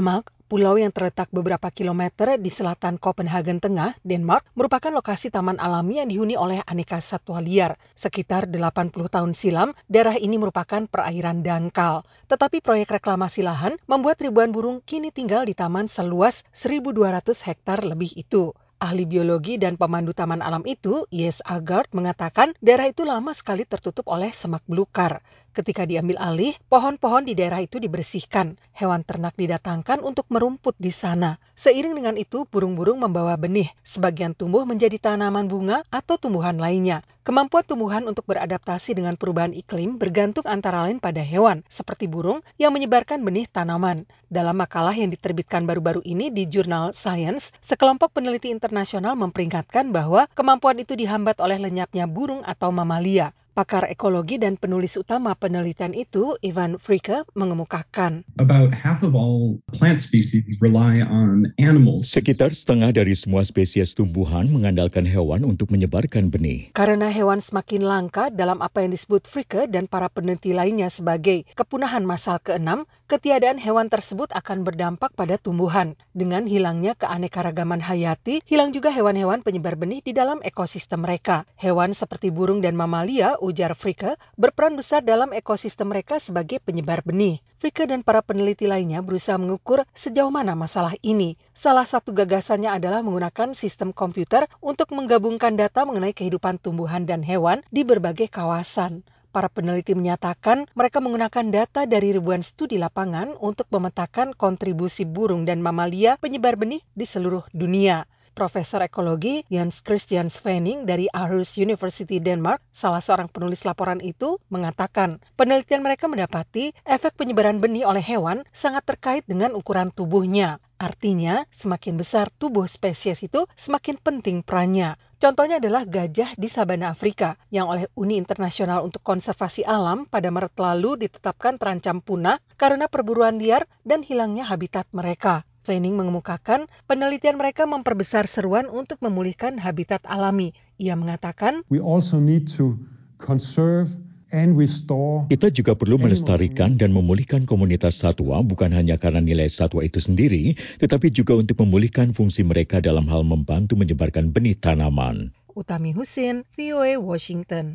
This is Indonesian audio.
Hamag, pulau yang terletak beberapa kilometer di selatan Copenhagen Tengah, Denmark, merupakan lokasi taman alami yang dihuni oleh aneka satwa liar. Sekitar 80 tahun silam, daerah ini merupakan perairan dangkal. Tetapi proyek reklamasi lahan membuat ribuan burung kini tinggal di taman seluas 1.200 hektar lebih itu. Ahli biologi dan pemandu taman alam itu, Yes Agard, mengatakan daerah itu lama sekali tertutup oleh semak belukar. Ketika diambil alih, pohon-pohon di daerah itu dibersihkan. Hewan ternak didatangkan untuk merumput di sana. Seiring dengan itu, burung-burung membawa benih. Sebagian tumbuh menjadi tanaman bunga atau tumbuhan lainnya. Kemampuan tumbuhan untuk beradaptasi dengan perubahan iklim bergantung antara lain pada hewan, seperti burung yang menyebarkan benih tanaman. Dalam makalah yang diterbitkan baru-baru ini di jurnal Science, sekelompok peneliti internasional memperingatkan bahwa kemampuan itu dihambat oleh lenyapnya burung atau mamalia. Pakar ekologi dan penulis utama penelitian itu, Ivan Fricke, mengemukakan. About half of all plant species rely on animals. Sekitar setengah dari semua spesies tumbuhan mengandalkan hewan untuk menyebarkan benih. Karena hewan semakin langka dalam apa yang disebut Fricke dan para peneliti lainnya sebagai kepunahan massal keenam, ketiadaan hewan tersebut akan berdampak pada tumbuhan. Dengan hilangnya keanekaragaman hayati, hilang juga hewan-hewan penyebar benih di dalam ekosistem mereka. Hewan seperti burung dan mamalia ujar Frike, berperan besar dalam ekosistem mereka sebagai penyebar benih. Frike dan para peneliti lainnya berusaha mengukur sejauh mana masalah ini. Salah satu gagasannya adalah menggunakan sistem komputer untuk menggabungkan data mengenai kehidupan tumbuhan dan hewan di berbagai kawasan. Para peneliti menyatakan mereka menggunakan data dari ribuan studi lapangan untuk memetakan kontribusi burung dan mamalia penyebar benih di seluruh dunia. Profesor Ekologi Jens Christian Svenning dari Aarhus University Denmark, salah seorang penulis laporan itu, mengatakan penelitian mereka mendapati efek penyebaran benih oleh hewan sangat terkait dengan ukuran tubuhnya. Artinya, semakin besar tubuh spesies itu, semakin penting perannya. Contohnya adalah gajah di sabana Afrika, yang oleh Uni Internasional untuk Konservasi Alam pada Maret lalu ditetapkan terancam punah karena perburuan liar dan hilangnya habitat mereka. Feining mengemukakan penelitian mereka memperbesar seruan untuk memulihkan habitat alami. Ia mengatakan, We also need to conserve kita juga perlu melestarikan dan memulihkan komunitas satwa bukan hanya karena nilai satwa itu sendiri, tetapi juga untuk memulihkan fungsi mereka dalam hal membantu menyebarkan benih tanaman. Utami Husin, VOA Washington.